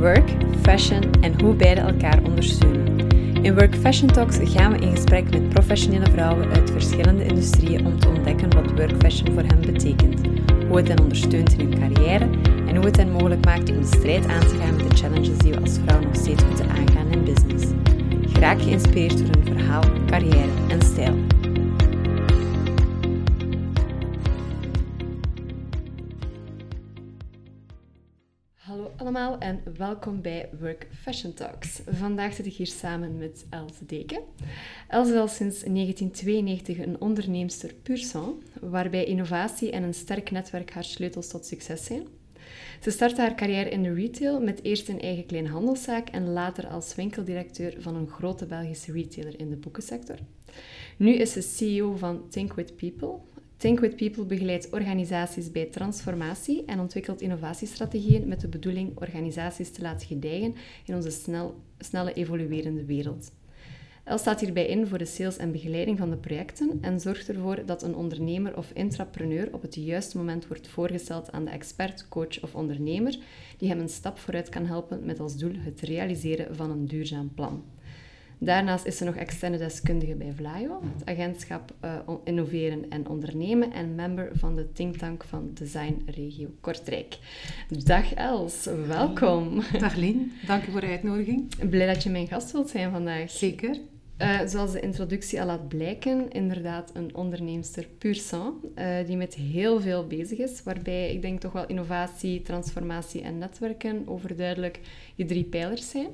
work, fashion en hoe beide elkaar ondersteunen. In Work Fashion Talks gaan we in gesprek met professionele vrouwen uit verschillende industrieën om te ontdekken wat work fashion voor hen betekent, hoe het hen ondersteunt in hun carrière en hoe het hen mogelijk maakt om de strijd aan te gaan met de challenges die we als vrouw nog steeds moeten aangaan in business. Graag geïnspireerd door hun verhaal, carrière en stijl. En welkom bij Work Fashion Talks. Vandaag zit ik hier samen met Else Deken. Else is al sinds 1992 een onderneemster pur sang, waarbij innovatie en een sterk netwerk haar sleutels tot succes zijn. Ze startte haar carrière in de retail met eerst een eigen kleine handelszaak en later als winkeldirecteur van een grote Belgische retailer in de boekensector. Nu is ze CEO van Think With People, Think with People begeleidt organisaties bij transformatie en ontwikkelt innovatiestrategieën met de bedoeling organisaties te laten gedijgen in onze snel, snelle evoluerende wereld. El staat hierbij in voor de sales en begeleiding van de projecten en zorgt ervoor dat een ondernemer of intrapreneur op het juiste moment wordt voorgesteld aan de expert, coach of ondernemer die hem een stap vooruit kan helpen met als doel het realiseren van een duurzaam plan. Daarnaast is ze nog externe deskundige bij Vlaio, het agentschap uh, Innoveren en Ondernemen en member van de thinktank van Design Regio Kortrijk. Dag Els, welkom. Dag Lien, dank je voor de uitnodiging. Blij dat je mijn gast wilt zijn vandaag. Zeker. Uh, zoals de introductie al laat blijken, inderdaad een onderneemster puur sang, uh, die met heel veel bezig is, waarbij ik denk toch wel innovatie, transformatie en netwerken overduidelijk je drie pijlers zijn.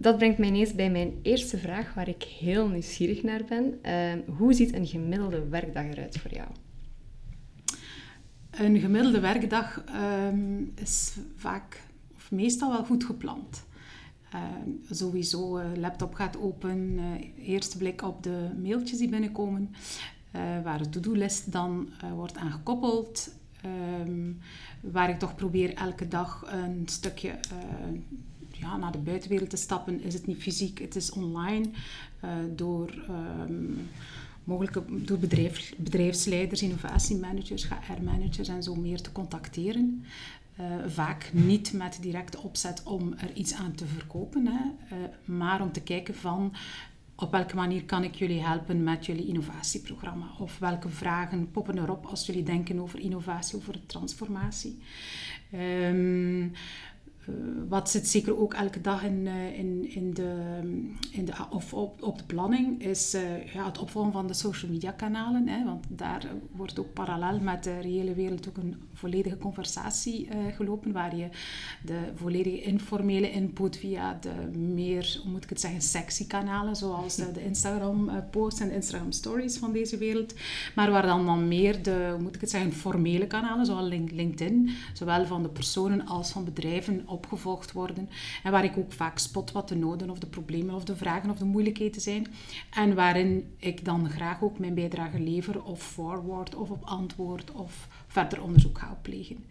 Dat brengt mij ineens bij mijn eerste vraag, waar ik heel nieuwsgierig naar ben. Uh, hoe ziet een gemiddelde werkdag eruit voor jou? Een gemiddelde werkdag um, is vaak, of meestal wel goed gepland. Uh, sowieso, uh, laptop gaat open, uh, eerste blik op de mailtjes die binnenkomen, waar de to-do-list dan wordt aangekoppeld. Um, waar ik toch probeer elke dag een stukje ja, naar de buitenwereld te stappen, is het niet fysiek, het is online. Uh, door um, mogelijke, door bedrijf, bedrijfsleiders, innovatiemanagers, HR-managers en zo meer te contacteren. Uh, vaak niet met directe opzet om er iets aan te verkopen, hè, uh, maar om te kijken van op welke manier kan ik jullie helpen met jullie innovatieprogramma? Of welke vragen poppen erop als jullie denken over innovatie, over transformatie? Um, wat zit zeker ook elke dag in, uh, in, in de, in de, of op, op de planning, is uh, ja, het opvolgen van de social media kanalen. Hè, want daar wordt ook parallel met de reële wereld ook een volledige conversatie gelopen, waar je de volledige informele input via de meer, hoe moet ik het zeggen, sexy kanalen, zoals de Instagram posts en de Instagram stories van deze wereld, maar waar dan, dan meer de, hoe moet ik het zeggen, formele kanalen, zoals LinkedIn, zowel van de personen als van bedrijven opgevolgd worden. En waar ik ook vaak spot wat de noden of de problemen of de vragen of de moeilijkheden zijn. En waarin ik dan graag ook mijn bijdrage lever of forward of op antwoord of verder onderzoek ga plegen.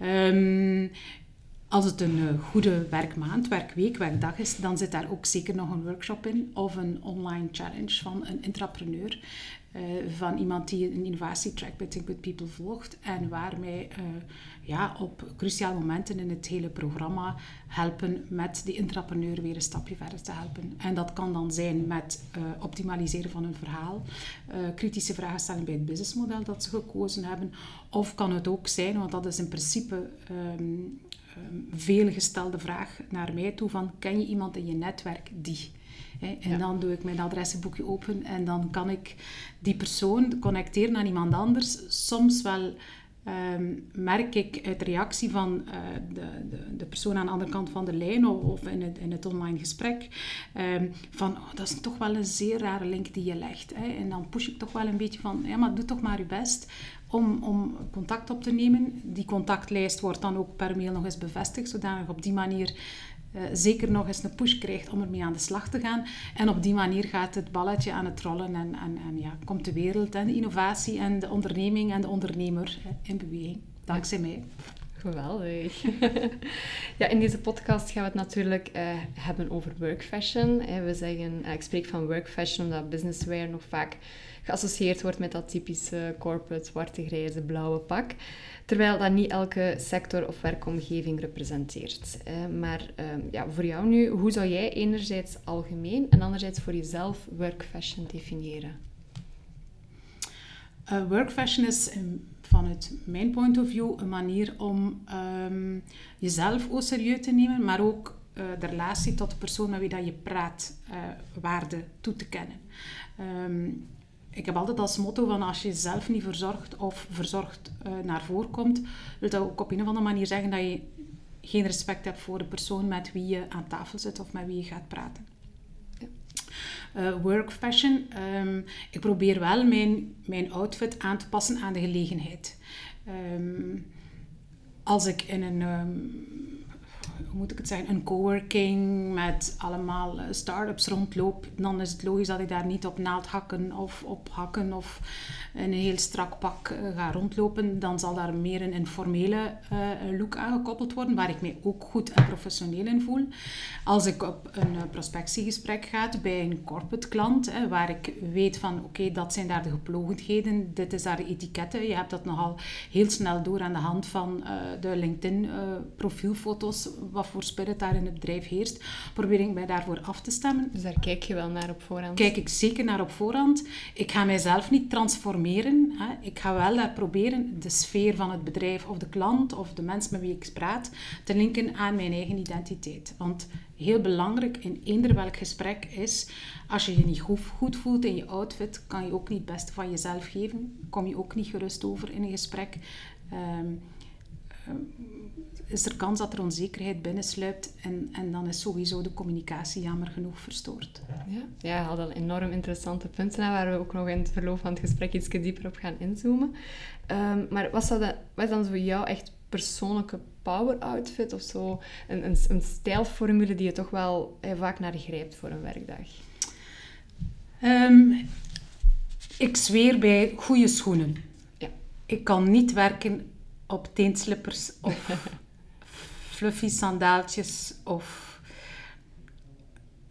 Um, als het een uh, goede werkmaand, werkweek, werkdag is, dan zit daar ook zeker nog een workshop in of een online challenge van een intrapreneur. Uh, van iemand die een innovatietrack bij Think With People volgt en waar wij uh, ja, op cruciale momenten in het hele programma helpen met die intrapreneur weer een stapje verder te helpen. En dat kan dan zijn met uh, optimaliseren van hun verhaal, kritische vragen stellen bij het businessmodel dat ze gekozen hebben, of kan het ook zijn, want dat is in principe um, um, veel gestelde vraag naar mij toe van ken je iemand in je netwerk die? En ja. dan doe ik mijn adressenboekje open en dan kan ik die persoon connecteren aan iemand anders. Soms wel um, merk ik uit reactie van uh, de, de, de, persoon aan de andere kant van de lijn of, in, het, in het online gesprek um, van oh, dat is toch wel een zeer rare link die je legt. Hè? En dan push ik toch wel een beetje van ja, maar doe toch maar je best om, om contact op te nemen. Die contactlijst wordt dan ook per mail nog eens bevestigd, zodanig op die manier uh, zeker nog eens een push krijgt om ermee aan de slag te gaan. En op die manier gaat het balletje aan het rollen en, en, en ja, komt de wereld en de innovatie en de onderneming en de ondernemer in beweging. Dankzij mij. Geweldig. ja, in deze podcast gaan we het natuurlijk uh, hebben over work fashion. We zeggen, uh, ik spreek van work fashion omdat businesswear nog vaak geassocieerd wordt met dat typische corporate zwarte, grijze, blauwe pak. Terwijl dat niet elke sector of werkomgeving representeert. Uh, maar ehm, ja, voor jou nu, hoe zou jij enerzijds algemeen en anderzijds voor jezelf work fashion definiëren? work fashion is vanuit mijn point of view een manier om um, jezelf ook serieus te nemen, maar ook uh, de relatie tot de persoon met wie dat je praat uh, waarde toe te kennen. Um, ik heb altijd als motto van als je jezelf niet verzorgt of verzorgd uh, naar voren komt, wil dat ook op een of andere manier zeggen dat je geen respect hebt voor de persoon met wie je aan tafel zit of met wie je gaat praten uh, work fashion. Um, ik probeer wel mijn, mijn outfit aan te passen aan de gelegenheid. Um, als ik in een um, hoe moet ik het zeggen, een coworking met allemaal uh, start-ups rondloop, dan is het logisch dat ik daar niet op naaldhakken of op hakken of in een heel strak pak uh, ga rondlopen. Dan zal daar meer een informele uh, look aangekoppeld worden, waar ik mij ook goed en professioneel in voel. Als ik op een prospectiegesprek ga bij een corporate klant, waar ik weet van oké, dat zijn daar de geplogendheden, dit is daar de etiketten. Je hebt dat nogal heel snel door aan de hand van de LinkedIn profielfoto's wat voor spirit daar in het bedrijf heerst, probeer ik mij daarvoor af te stemmen. Dus daar kijk je wel naar op voorhand? Kijk ik zeker naar op voorhand. Ik ga mijzelf niet transformeren. Hè. Ik ga wel uh, proberen de sfeer van het bedrijf of de klant of de mens met wie ik praat te linken aan mijn eigen identiteit. Want heel belangrijk in eender welk gesprek is, als je je niet goed, voelt in je outfit, kan je ook niet het beste van jezelf geven. Kom je ook niet gerust over in een gesprek. Um, is er kans dat er onzekerheid binnensluipt en, en dan is sowieso de communicatie jammer genoeg verstoord. Ja, ja je had al enorm interessante punten waar we ook nog in het verloop van het gesprek iets dieper op gaan inzoomen. Um, maar wat, zou dat, wat is dan voor jou echt persoonlijke power outfit of zo? Een, een, een stijlformule die je toch wel eh, vaak naar grijpt voor een werkdag? Um, ik zweer bij goede schoenen. Ja. Ik kan niet werken op teenslippers of fluffy sandaaltjes of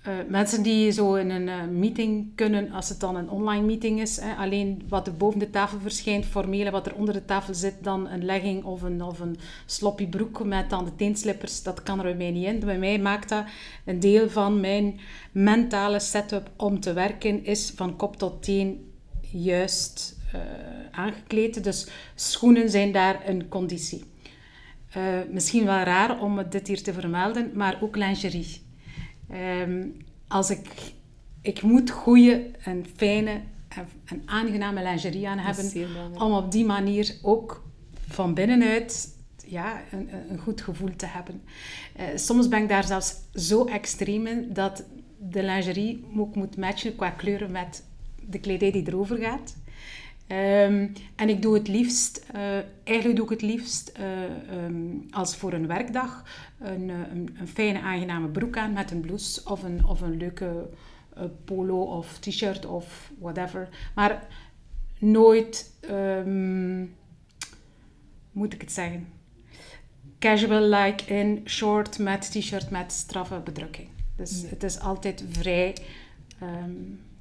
uh, mensen die zo in een uh, meeting kunnen, als het dan een online meeting is, hè, alleen wat er boven de tafel verschijnt, formeel, wat er onder de tafel zit, dan een legging of een, of een sloppy broek met dan de teenslippers, dat kan er bij mij niet in. Bij mij maakt dat een deel van mijn mentale setup om te werken, is van kop tot teen juist uh, aangekleed. Dus schoenen zijn daar een conditie. Uh, misschien wel raar om dit hier te vermelden, maar ook lingerie. Um, als ik, ik moet goede en fijne en, aangename lingerie aan hebben, om op die manier ook van binnenuit ja, een, een goed gevoel te hebben. Uh, soms ben ik daar zelfs zo extreem in dat de lingerie ook moet matchen qua kleuren met de kledij die erover gaat. Um, en ik doe het liefst, uh, eigenlijk doe ik het liefst uh, um, als voor een werkdag een, een, een, fijne, aangename broek aan met een blouse of een, of een leuke uh, polo of t-shirt of whatever. Maar nooit, um, moet ik het zeggen, casual like in short met t-shirt met straffe bedrukking. Dus het is altijd vrij,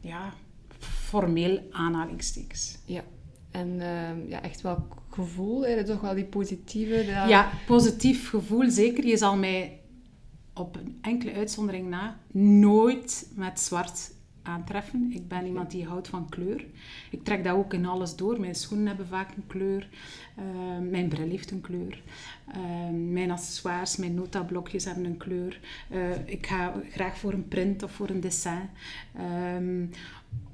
ja formeel aanhalingstekens. Ja, en uh, ja, echt wel gevoel, hè? toch wel die positieve... Ja, positief gevoel, zeker. Je zal mij op een enkele uitzondering na nooit met zwart aantreffen. Ik ben iemand die houdt van kleur. Ik trek dat ook in alles door. Mijn schoenen hebben vaak een kleur. Uh, mijn bril heeft een kleur. Uh, mijn accessoires, mijn notablokjes hebben een kleur. Uh, ik ga graag voor een print of voor een dessin. Ehm,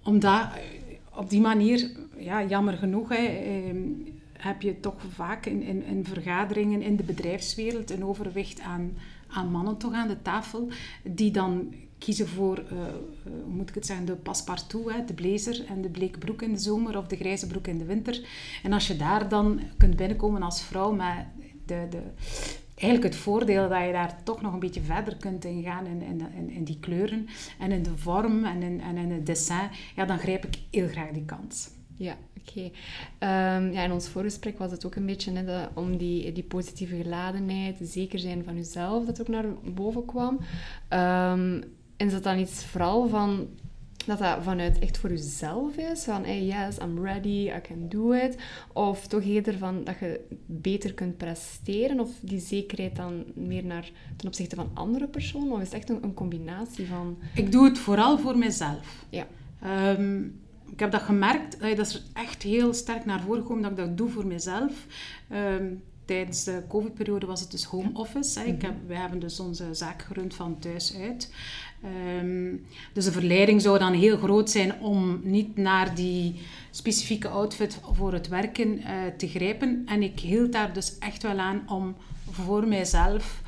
omdat eh, op die manier, ja, jammer genoeg, hè, ehm, heb je toch vaak in, in, in, vergaderingen in de bedrijfswereld een overwicht aan, aan mannen toch aan de tafel, die dan kiezen voor, uh, hoe moet ik het zeggen, de passepartout, hè, de blazer en de bleke broek in de zomer of de grijze broek in de winter. En als je daar dan kunt binnenkomen als vrouw met de, de, eigenlijk het voordeel dat je daar toch nog een beetje verder kunt ingaan in, in, in, die kleuren en in de vorm en in, en in het dessin, ja, dan grijp ik heel graag die kans. Ja, oké. Ehm, ja, in ons voorgesprek was het ook een beetje om die, die positieve geladenheid, zeker zijn van jezelf, dat ook naar boven kwam. Um, is dat dan iets vooral van dat dat vanuit echt voor jezelf is? Van, hey, yes, I'm ready, I can do it. Of toch eerder van dat je beter kunt presteren? Of die zekerheid dan meer naar, ten opzichte van andere personen? Of is het echt een, een combinatie van... Ik doe het vooral voor mezelf. Ja. Ehm, ik heb dat gemerkt, dat is er echt heel sterk naar voren gekomen dat ik dat doe voor mezelf. Ehm, tijdens de COVID-periode was het dus home office. Hè. Ik mhm. heb, wij hebben dus onze zaak gerund van thuis uit. Ehm, dus de verleiding zou dan heel groot zijn om niet naar die specifieke outfit voor het werken uh, te grijpen. En ik hield daar dus echt wel aan om voor mijzelf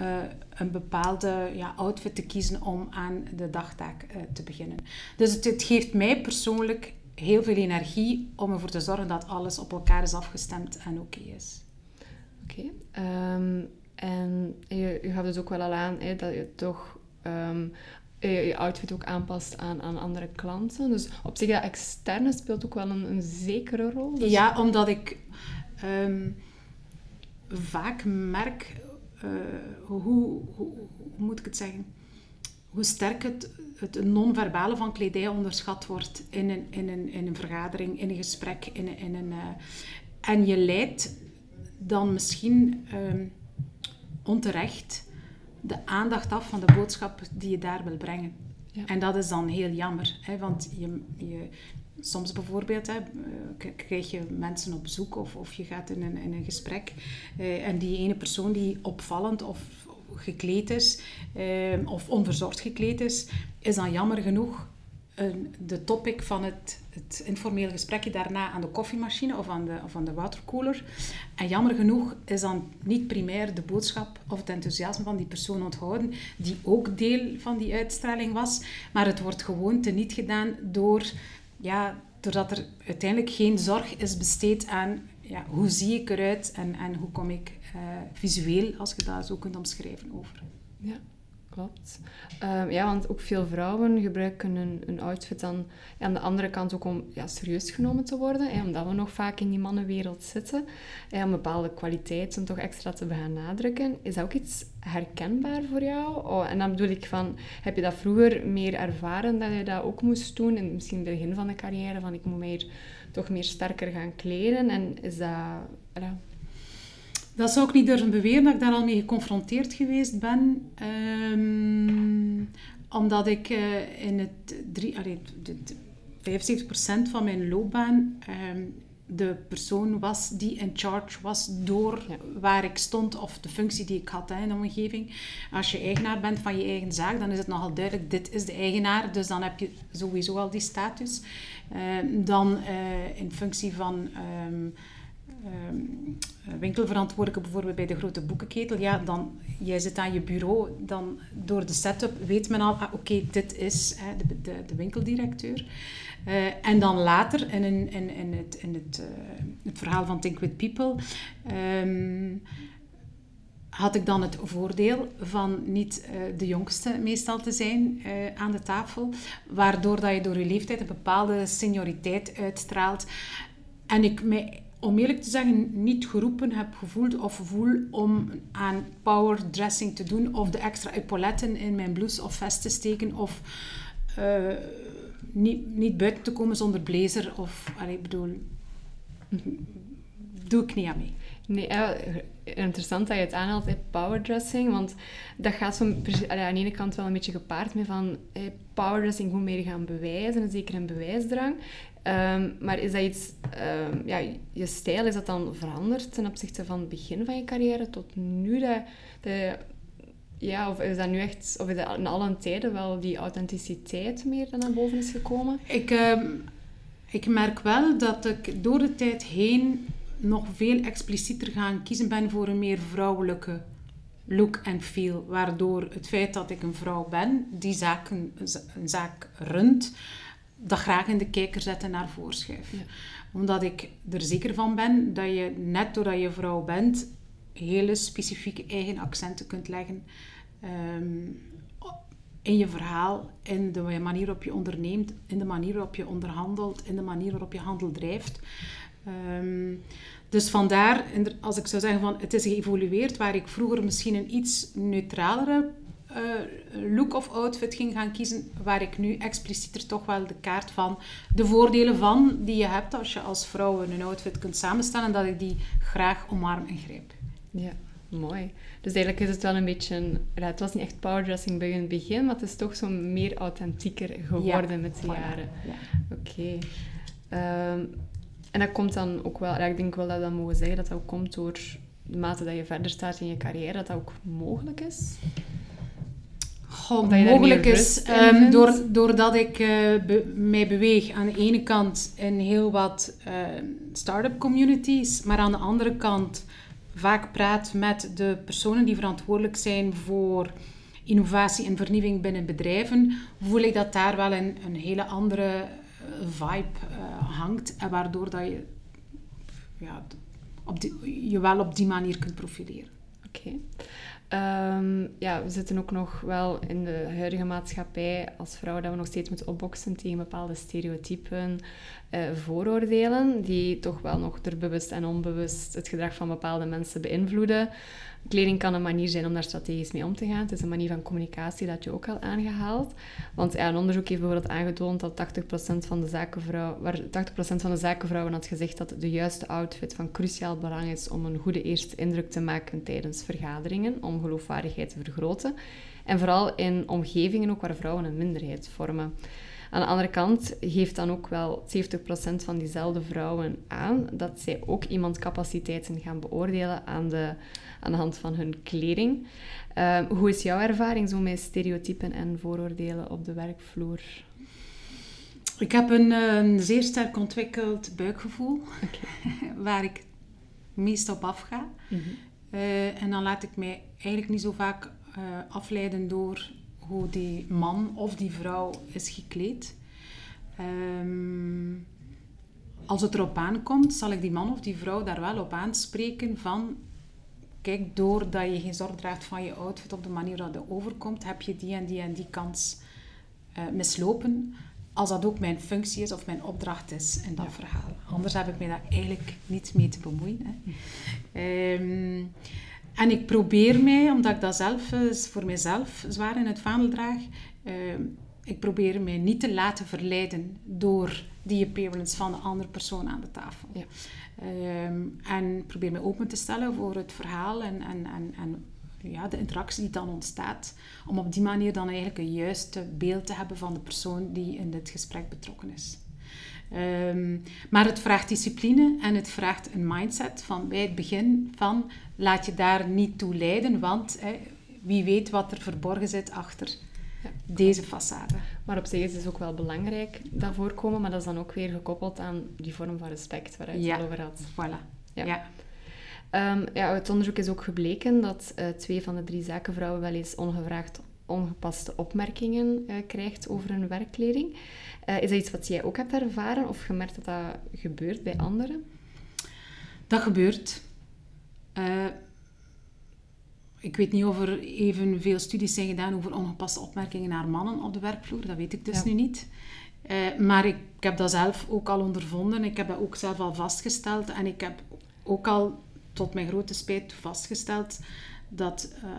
uh, een bepaalde ja, outfit te kiezen om aan de dagtaak uh, te beginnen. Dus het, geeft mij persoonlijk heel veel energie om ervoor te zorgen dat alles op elkaar is afgestemd en oké is. Oké. Ehm, en je, je gaf dus ook wel al aan hè, dat je toch um, je outfit ook aanpast aan, aan andere klanten. Dus op zich, dat externe speelt ook wel een, een zekere rol. Dus... Ja, omdat ik um, vaak merk uh, hoe, hoe, moet ik het zeggen? Hoe sterk het, het non-verbale van kledij onderschat wordt in een, in een, in een vergadering, in een gesprek. In in een, uh, en je leidt dan misschien um, onterecht de aandacht af van de boodschap die je daar wil brengen. Ja. En dat is dan heel jammer, hè, want je, je, soms bijvoorbeeld hè, krijg je mensen op bezoek of, of je gaat in een, in een gesprek eh, en die ene persoon die opvallend of gekleed is eh, of onverzorgd gekleed is, is dan jammer genoeg de topic van het, het informele gesprekje daarna aan de koffiemachine of aan de, of aan de. En jammer genoeg is dan niet primair de boodschap of het enthousiasme van die persoon onthouden, die ook deel van die uitstraling was. Maar het wordt gewoon teniet gedaan door, ja, doordat er uiteindelijk geen zorg is besteed aan ja, hoe zie ik eruit en, en hoe kom ik uh, visueel, als je dat zo kunt omschrijven, over. Ja klopt. Ehm, ja, want ook veel vrouwen gebruiken een, outfit dan aan de andere kant ook om ja, serieus genomen te worden. Hè, omdat we nog vaak in die mannenwereld zitten. Om bepaalde kwaliteiten toch extra te benadrukken. Is dat ook iets herkenbaar voor jou? Oh, en dan bedoel ik van, heb je dat vroeger meer ervaren dat je dat ook moest doen? En misschien in het begin van de carrière, van ik moet mij toch meer sterker gaan kleden. En is dat... Ja, dat zou ik niet durven beweren dat ik daar al mee geconfronteerd geweest ben. Um, omdat ik uh, in het drie, allee, de, de 75% van mijn loopbaan um, de persoon was die in charge was door waar ik stond of de functie die ik had hè, in de omgeving. Als je eigenaar bent van je eigen zaak, dan is het nogal duidelijk, dit is de eigenaar, dus dan heb je sowieso al die status. Uh, dan uh, in functie van... Um, winkelverantwoordelijke bijvoorbeeld bij de grote boekenketel, ja, dan, jij zit aan je bureau, dan door de setup weet men al, ah, oké, dit is hè, de, de, de, winkeldirecteur. Uh, en dan later in, in, in, het, in het, uh, het verhaal van Think With People um, had ik dan het voordeel van niet de jongste meestal te zijn aan de tafel, waardoor dat je door je leeftijd een bepaalde senioriteit uitstraalt. En ik mij om eerlijk te zeggen, niet geroepen heb gevoeld of voel om aan power dressing te doen of de extra epauletten in mijn blouse of vest te steken of uh, niet, niet buiten te komen zonder blazer of, allee, bedoel, doe ik niet aan mee. Nee, interessant dat je het aanhaalt, powerdressing. Want dat gaat zo, aan de ene kant wel een beetje gepaard met van powerdressing moet meer gaan bewijzen, en zeker een bewijsdrang. Um, maar is dat iets, um, ja, je stijl, is dat dan veranderd ten opzichte van het begin van je carrière tot nu? Dat, ja, of is dat nu echt, of is dat in alle tijden wel die authenticiteit meer dan naar boven is gekomen? Ik, um, ik merk wel dat ik door de tijd heen nog veel explicieter gaan kiezen ben voor een meer vrouwelijke look en feel. Waardoor het feit dat ik een vrouw ben, die zaak, een, een zaak runt, dat graag in de kijker zetten naar voorschrijf. Omdat ik er zeker van ben dat je net doordat je vrouw bent, hele specifieke eigen accenten kunt leggen. Um, in je verhaal, in de manier waarop je onderneemt, in de manier waarop je onderhandelt, in de manier waarop je handel drijft. Ehm, dus vandaar, als ik zou zeggen van het is geëvolueerd, waar ik vroeger misschien een iets neutralere uh, look of outfit ging gaan kiezen, waar ik nu explicieter toch wel de kaart van de voordelen van die je hebt als je als vrouw een outfit kunt samenstellen en dat ik die graag omarm en grijp. Ja, mooi. Dus eigenlijk is het wel een beetje... Ja, het was niet echt powerdressing bij het begin, maar het is toch zo meer authentieker geworden met de jaren. Ja. Oké. Ehm, en dat komt dan ook wel... Ik denk wel dat we dat mogen zeggen, dat dat ook komt door de mate dat je verder staat in je carrière, dat dat ook mogelijk is. Goh, mogelijk is um, door, doordat ik uh, mij beweeg aan de ene kant in heel wat uh, start-up communities, maar aan de andere kant vaak praat met de personen die verantwoordelijk zijn voor innovatie en vernieuwing binnen bedrijven, voel ik dat daar wel een, een hele andere eh, vibe uh, hangt. En waardoor dat je ja, op die, je wel op die manier kunt profileren. Oké. Ehm, ja, we zitten ook nog wel in de huidige maatschappij als vrouw dat we nog steeds moeten opboksen tegen bepaalde stereotypen, uh, vooroordelen, die toch wel nog er bewust en onbewust het gedrag van bepaalde mensen beïnvloeden. Kleding kan een manier zijn om daar strategisch mee om te gaan. Het is een manier van communicatie, dat je ook al aangehaald. Want een onderzoek heeft bijvoorbeeld aangetoond dat 80% van de zakenvrouwen, waar 80% van de zakenvrouwen had gezegd dat de juiste outfit van cruciaal belang is om een goede eerste indruk te maken tijdens vergaderingen, om geloofwaardigheid te vergroten. En vooral in omgevingen ook waar vrouwen een minderheid vormen. Aan de andere kant geeft dan ook wel 70% van diezelfde vrouwen aan dat zij ook iemand capaciteiten gaan beoordelen aan de, aan de hand van hun kleding. Ehm, hoe is jouw ervaring zo met stereotypen en vooroordelen op de werkvloer? Ik heb een, een zeer sterk ontwikkeld buikgevoel, waar ik meest op afga. Mm en dan laat ik mij eigenlijk niet zo vaak uh, afleiden door hoe die man of die vrouw is gekleed. Um, als het erop aankomt, zal ik die man of die vrouw daar wel op aanspreken van... Kijk, doordat je geen zorg draagt van je outfit op de manier dat het overkomt, heb je die en die en die kans uh, mislopen. Als dat ook mijn functie is of mijn opdracht is in dat verhaal. Anders heb ik mij daar eigenlijk niet mee te bemoeien. Hè. Um, en ik probeer mij, omdat ik dat zelf eh, voor mijzelf zwaar in het vaandel draag, uh, ik probeer mij niet te laten verleiden door die appearance van de andere persoon aan de tafel. Ja. Um, en probeer me open te stellen voor het verhaal en, en, en, en ja, de interactie die dan ontstaat. Om op die manier dan eigenlijk een juiste beeld te hebben van de persoon die in dit gesprek betrokken is. Um, maar het vraagt discipline en het vraagt een mindset van bij het begin van laat je daar niet toe leiden, want hè, wie weet wat er verborgen zit achter ja, deze façade. Maar op zich is het ook wel belangrijk dat voorkomen, maar dat is dan ook weer gekoppeld aan die vorm van respect waar je het over had. Voilà. Ja. ja. Um, ja, het onderzoek is ook gebleken dat uh, twee van de drie zakenvrouwen wel eens ongevraagd ongepaste opmerkingen uh, krijgt over hun werkkleding. Uh, is dat iets wat jij ook hebt ervaren of gemerkt dat dat gebeurt bij anderen? Dat gebeurt. Uh, ik weet niet of er evenveel studies zijn gedaan over ongepaste opmerkingen naar mannen op de werkvloer. Dat weet ik dus nu niet. Uh, maar ik, ik, heb dat zelf ook al ondervonden. Ik heb dat ook zelf al vastgesteld. En ik heb ook al tot mijn grote spijt vastgesteld dat uh,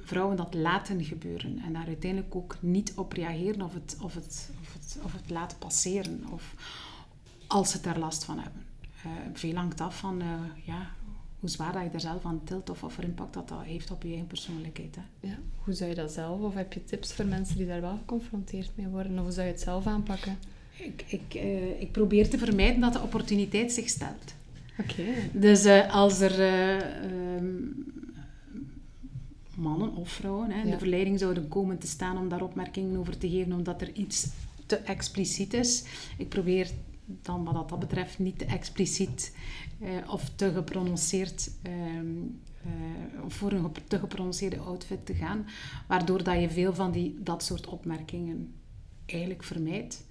vrouwen dat laten gebeuren. En daar uiteindelijk ook niet op reageren of het, of het, het, of het laten passeren. Of als ze daar last van hebben. veel hangt af van ja, hoe zwaar dat je er zelf aan tilt of wat voor impact dat, dat heeft op je eigen persoonlijkheid. Hè. Ja, hoe zou je dat zelf, of heb je tips voor mensen die daar wel geconfronteerd mee worden, of hoe zou je het zelf aanpakken? Ik, ik, uh, ik probeer te vermijden dat de opportuniteit zich stelt. Oké. Dus uh, als er uh, um, mannen of vrouwen hè, ja. de verleiding zouden komen te staan om daar opmerkingen over te geven, omdat er iets te expliciet is, ik probeer dan wat dat betreft niet te expliciet uh, of te geprononceerd um, uh, voor een te geprononceerde outfit te gaan, waardoor dat je veel van die, dat soort opmerkingen eigenlijk vermijdt.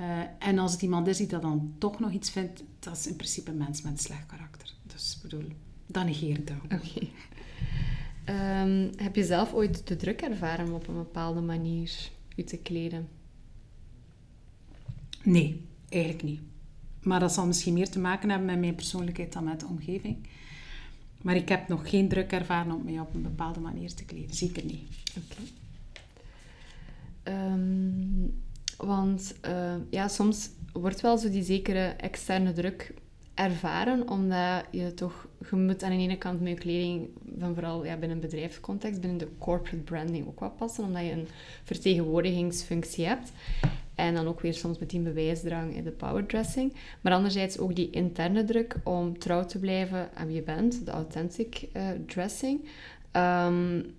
Uh, en als het iemand is die dat dan toch nog iets vindt, dat is in principe een mens met een slecht karakter. Dus ik bedoel, dan negeer ik dat. Oké. Ehm, heb je zelf ooit de druk ervaren om op een bepaalde manier je te kleden? Nee, eigenlijk niet. Maar dat zal misschien meer te maken hebben met mijn persoonlijkheid dan met de omgeving. Maar ik heb nog geen druk ervaren om mij op een bepaalde manier te kleden. Zeker niet. Oké. Ehm, want uh, ja, soms wordt wel zo die zekere externe druk ervaren, omdat je toch, je moet aan de ene kant met je kleding, van vooral ja, binnen een bedrijfscontext, binnen de corporate branding ook wat passen, omdat je een vertegenwoordigingsfunctie hebt. En dan ook weer soms met die bewijsdrang in de powerdressing. Maar anderzijds ook die interne druk om trouw te blijven aan wie je bent, de authentic uh, dressing. Um,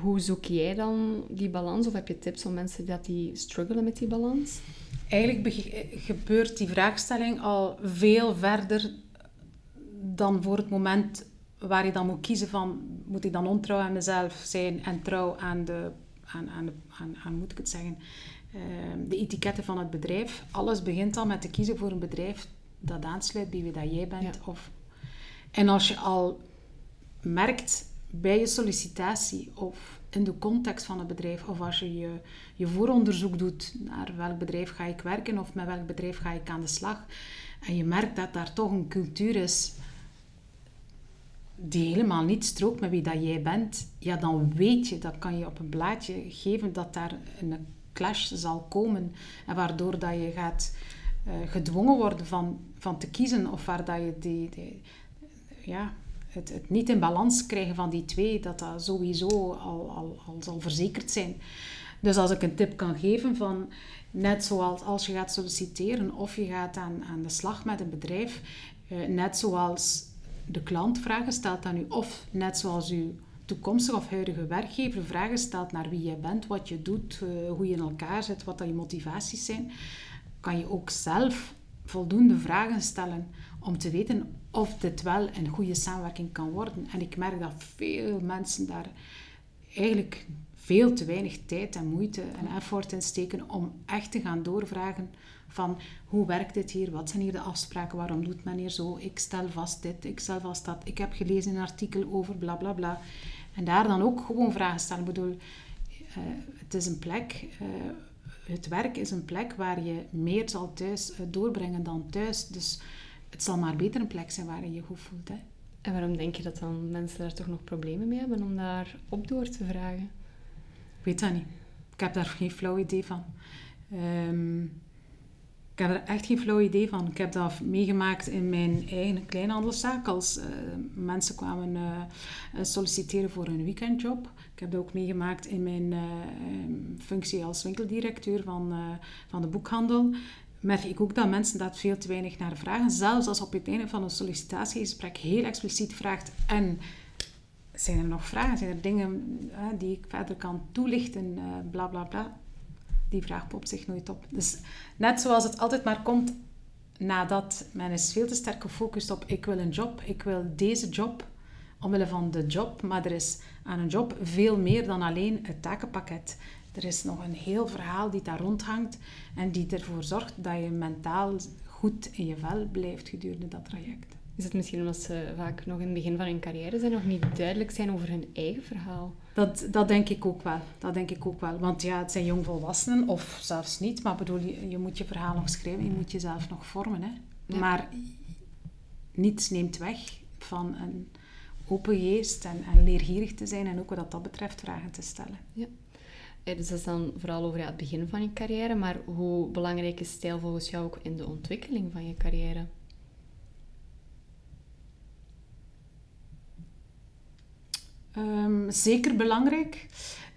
hoe zoek jij dan die balans? Of heb je tips om mensen dat die struggelen met die balans? Eigenlijk gebeurt die vraagstelling al veel verder dan voor het moment waar je dan moet kiezen van moet ik dan ontrouw aan mezelf zijn en trouw aan de, aan, aan, aan, aan moet ik het zeggen, ehm, de etiketten van het bedrijf. Alles begint al met te kiezen voor een bedrijf dat aansluit bij wie dat jij bent. Of, en als je al merkt bij je sollicitatie of in de context van het bedrijf of als je, je je vooronderzoek doet naar welk bedrijf ga ik werken of met welk bedrijf ga ik aan de slag en je merkt dat daar toch een cultuur is die helemaal niet strookt met wie dat jij bent, ja, dan weet je, dat kan je op een blaadje geven dat daar een clash zal komen en waardoor dat je gaat uh, gedwongen worden van, van te kiezen of waar dat je die, die ja, het, het, niet in balans krijgen van die twee, dat dat sowieso al, al, al zal verzekerd zijn. Dus als ik een tip kan geven van, net zoals als je gaat solliciteren of je gaat aan, aan de slag met een bedrijf, eh, net zoals de klant vragen stelt aan u, of net zoals uw toekomstige of huidige werkgever vragen stelt naar wie je bent, wat je doet, uh, hoe je in elkaar zit, wat dat je motivaties zijn, kan je ook zelf voldoende vragen stellen om te weten of dit wel een goede samenwerking kan worden. En ik merk dat veel mensen daar eigenlijk veel te weinig tijd en moeite en effort in steken om echt te gaan doorvragen van hoe werkt dit hier, wat zijn hier de afspraken, waarom doet men hier zo, ik stel vast dit, ik stel vast dat, ik heb gelezen een artikel over bla bla bla. En daar dan ook gewoon vragen stellen. Ik bedoel, uh, het is een plek, uh, het werk is een plek waar je meer zal thuis uh, doorbrengen dan thuis. Dus het zal maar beter een plek zijn waar je je goed voelt. Hè. En waarom denk je dat dan mensen daar toch nog problemen mee hebben om daar op door te vragen? Ik weet dat niet. Ik heb daar geen flauw idee van. Um, ik heb er echt geen flauw idee van. Ik heb dat meegemaakt in mijn eigen kleinhandelszaak. Als uh, mensen kwamen uh, solliciteren voor een weekendjob. Ik heb dat ook meegemaakt in mijn uh, functie als winkeldirecteur van, van de boekhandel merk ik ook dat mensen dat veel te weinig naar vragen. Zelfs als op het einde van een sollicitatiegesprek heel expliciet vraagt en zijn er nog vragen, zijn er dingen die ik verder kan toelichten, bla bla bla. Die vraag popt zich nooit op. Dus net zoals het altijd maar komt nadat men is veel te sterk gefocust op ik wil een job, ik wil deze job, omwille van de job, maar er is aan een job veel meer dan alleen het takenpakket. Er is nog een heel verhaal die daar rondhangt en die ervoor zorgt dat je mentaal goed in je vel blijft gedurende dat traject. Is het misschien omdat ze vaak nog in het begin van hun carrière zijn, nog niet duidelijk zijn over hun eigen verhaal? Dat, dat denk ik ook wel. Dat denk ik ook wel. Want ja, het zijn jongvolwassenen, of zelfs niet. Maar bedoel, je, je moet je verhaal nog schrijven, je moet jezelf nog vormen. Hè. Maar niets neemt weg van een open geest en, en leergierig te zijn en ook wat dat betreft vragen te stellen. Ja. Dus dat is dan vooral over het begin van je carrière, maar hoe belangrijk is stijl volgens jou ook in de ontwikkeling van je carrière? Um, zeker belangrijk.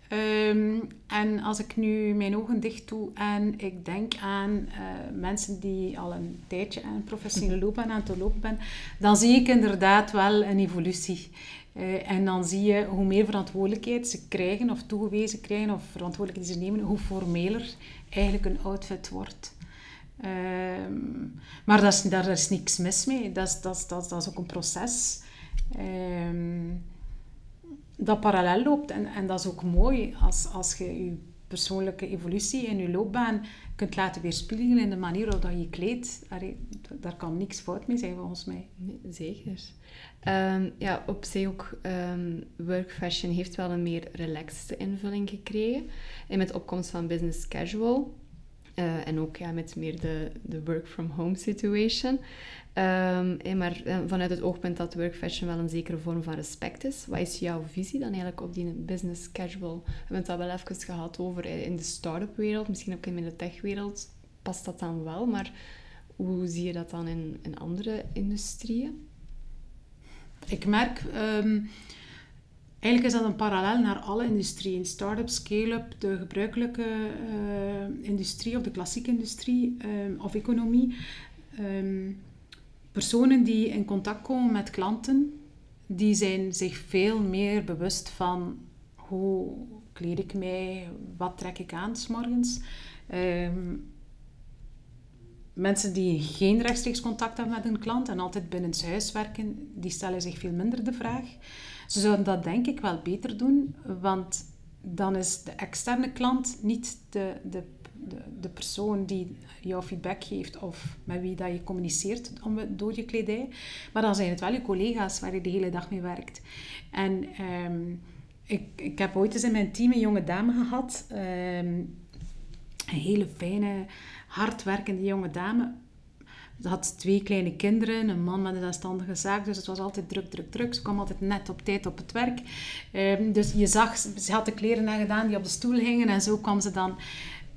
Um, en als ik nu mijn ogen dicht doe en ik denk aan uh, mensen die al een tijdje aan professionele loopbaan aan het lopen ben, dan zie ik inderdaad wel een evolutie. Uh, en dan zie je hoe meer verantwoordelijkheid ze krijgen of toegewezen krijgen of verantwoordelijkheid die ze nemen, hoe formeler eigenlijk een outfit wordt. Uh, maar dat is, daar is niks mis mee. Dat is, dat is, dat is, dat is ook een proces. Um, dat parallel loopt. En, en dat is ook mooi als, als je je persoonlijke evolutie in je loopbaan kunt laten weerspiegelen in de manier waarop je kleedt. daar kan niks fout mee zijn volgens mij. Zeker. Um, ja, op zich ook um, work fashion heeft wel een meer relaxed invulling gekregen. En met opkomst van business casual uh, en ook ja, met meer de, de work from home situation. Um, maar eh, vanuit het oogpunt dat work fashion wel een zekere vorm van respect is. Wat is jouw visie dan eigenlijk op die business casual? We hebben het al wel even gehad over eh, in de start-up wereld, misschien ook in de tech-wereld past dat dan wel, maar hoe zie je dat dan in, andere industrieën? Ik merk, um, eigenlijk is dat een parallel naar alle industrieën. Start-up, scale-up, de gebruikelijke industrie of de klassieke industrie um, of economie. Personen die in contact komen met klanten, die zijn zich veel meer bewust van hoe kleed ik mij, wat trek ik aan s morgens. Um, mensen die geen rechtstreeks contact hebben met een klant en altijd binnen huis werken, die stellen zich veel minder de vraag. Ze zouden dat denk ik wel beter doen, want dan is de externe klant niet de, de, de, de persoon die jou feedback geeft of met wie dat je communiceert door je kledij. Maar dan zijn het wel je collega's waar je de hele dag mee werkt. En ehm, ik, ik heb ooit eens in mijn team een jonge dame gehad. Ehm, een hele fijne, hardwerkende jonge dame. Ze had twee kleine kinderen, een man met een zelfstandige zaak, dus het was altijd druk, druk, druk. Ze kwam altijd net op tijd op het werk. Ehm, dus je zag, ze had de kleren aangedaan die op de stoel hingen en zo kwam ze dan.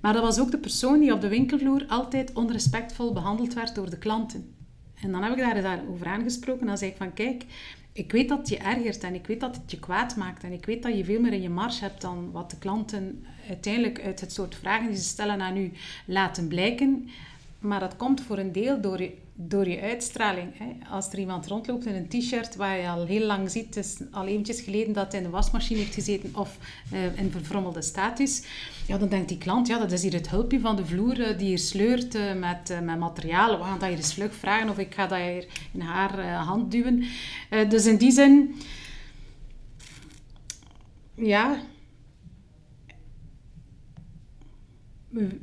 Maar dat was ook de persoon die op de winkelvloer altijd onrespectvol behandeld werd door de klanten. En dan heb ik daar, daar over aangesproken en dan zei ik van kijk, ik weet dat je ergert en ik weet dat het je kwaad maakt en ik weet dat je veel meer in je marge hebt dan wat de klanten uiteindelijk uit het soort vragen die ze stellen aan u laten blijken. Maar dat komt voor een deel door je, door je uitstraling. Hè. Als er iemand rondloopt in een t-shirt waar je al heel lang ziet, is al eventjes geleden dat hij in de wasmachine heeft gezeten of uh, in verfrommelde status, ja, dan denkt die klant, ja, dat is hier het hulpje van de vloer uh, die hier sleurt uh, met, met materialen. We gaan dat hier eens vlug vragen of ik ga dat hier in haar hand duwen. dus in die zin, ja,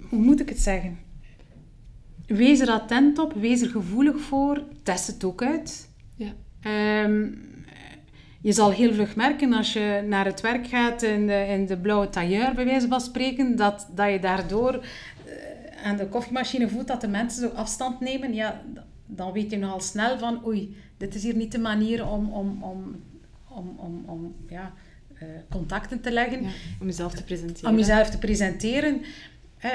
hoe moet ik het zeggen? Wees er attent op, wees er gevoelig voor, test het ook uit. Ja. Um, je zal heel vlug merken als je naar het werk gaat in de, in de blauwe tailleur, bij wijze van spreken, dat, dat je daardoor uh, aan de koffiemachine voelt dat de mensen zo afstand nemen. Ja, dan weet je nogal snel van, oei, dit is hier niet de manier om, om, om, om, om, om ja, uh, contacten te leggen. Ja, om jezelf te presenteren. Om jezelf te presenteren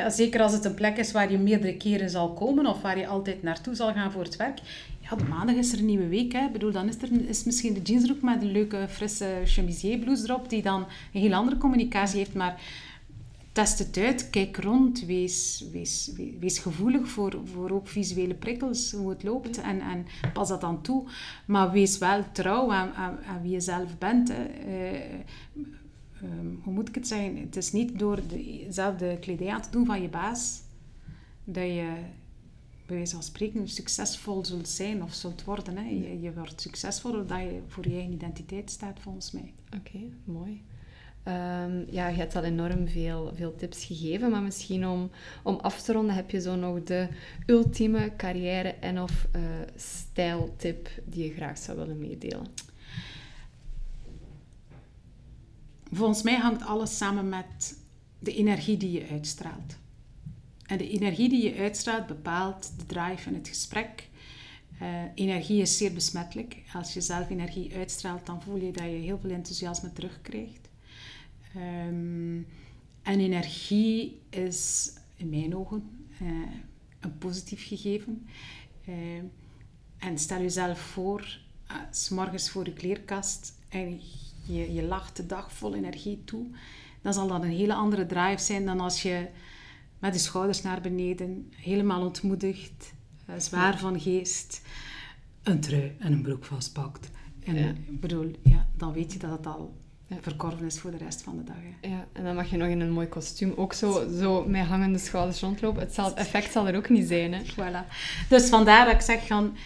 zeker als het een plek is waar je meerdere keren zal komen of waar je altijd naartoe zal gaan voor het werk. Ja, de maandag is er een nieuwe week. Hè. Ik bedoel, dan is er is misschien de jeansbroek met een leuke frisse chemisier blouse erop, die dan een heel andere communicatie heeft. Maar test het uit, kijk rond, wees, wees, wees, gevoelig voor, voor ook visuele prikkels, hoe het loopt. En, en pas dat dan toe. Maar wees wel trouw aan, aan, wie je zelf bent. Hè. Eh, Ehm, hoe moet ik het zeggen? Het is niet door dezelfde kledij aan te doen van je baas dat je bij wijze van spreken succesvol zult zijn of zult worden. Hè. Je, wordt succesvol doordat je voor je eigen identiteit staat, volgens mij. Oké, mooi. Um, ja, je hebt al enorm veel, veel tips gegeven, maar misschien om, om af te ronden heb je zo nog de ultieme carrière- en of uh, stijltip die je graag zou willen meedelen. Volgens mij hangt alles samen met de energie die je uitstraalt. En de energie die je uitstraalt bepaalt de drive en het gesprek. Uh, energie is zeer besmettelijk. Als je zelf energie uitstraalt, dan voel je dat je heel veel enthousiasme terugkrijgt. Um, en energie is in mijn ogen uh, een positief gegeven. Uh, en stel jezelf voor, s morgens voor je kleerkast en je, je lacht de dag vol energie toe, dan zal dat een hele andere drive zijn dan als je met de schouders naar beneden, helemaal ontmoedigd, eh, zwaar van geest, een trui en een broek vastpakt. En ik bedoel, ja, dan weet je dat het al ja. verkorven is voor de rest van de dag. Hè. Ja, en dan mag je nog in een mooi kostuum ook zo, zo met hangende schouders rondlopen. Het, zal, effect zal er ook niet zijn. Hè. Voilà. Dus vandaar dat ik zeg van...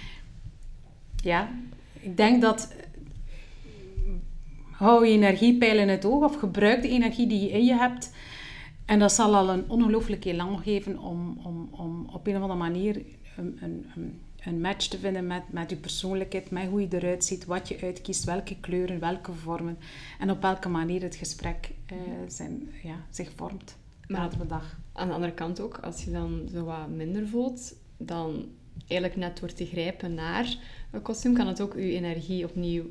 Ja, ik denk dat hou je energiepeil in het oog of gebruik de energie die je in je hebt. En dat zal al een ongelooflijk elan geven om, om, om op een of andere manier een, een, een match te vinden met, met je persoonlijkheid, met hoe je eruit ziet, wat je uitkiest, welke kleuren, welke vormen en op welke manier het gesprek uh, zijn, ja, zich vormt maar de dag. Aan de andere kant ook, als je dan zo wat minder voelt, dan eigenlijk net door te grijpen naar een kostuum, kan het ook je energie opnieuw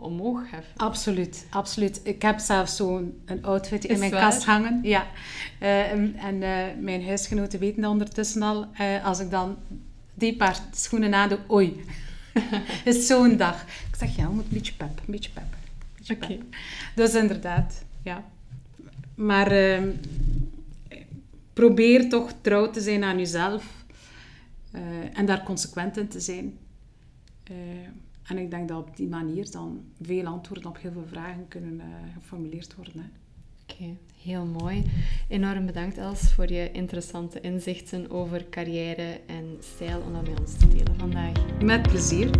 omhoog heffen. Absoluut, absoluut. Ik heb zelfs zo'n outfit in mijn kast hangen. Ja. Uh, en uh, mijn huisgenoten weten dat ondertussen al. Uh, als ik dan die paar schoenen nadoe, oei. is zo'n dag. Ik zeg, ja, moet een beetje pep, een beetje pep. Oké. Okay. Dus inderdaad, ja. Maar ehm, probeer toch trouw te zijn aan jezelf. en daar consequent in te zijn. En ik denk dat op die manier dan veel antwoorden op heel veel vragen kunnen uh, geformuleerd worden. Oké, heel mooi. Enorm bedankt Els voor je interessante inzichten over carrière en stijl om dat met ons te delen vandaag. Met plezier.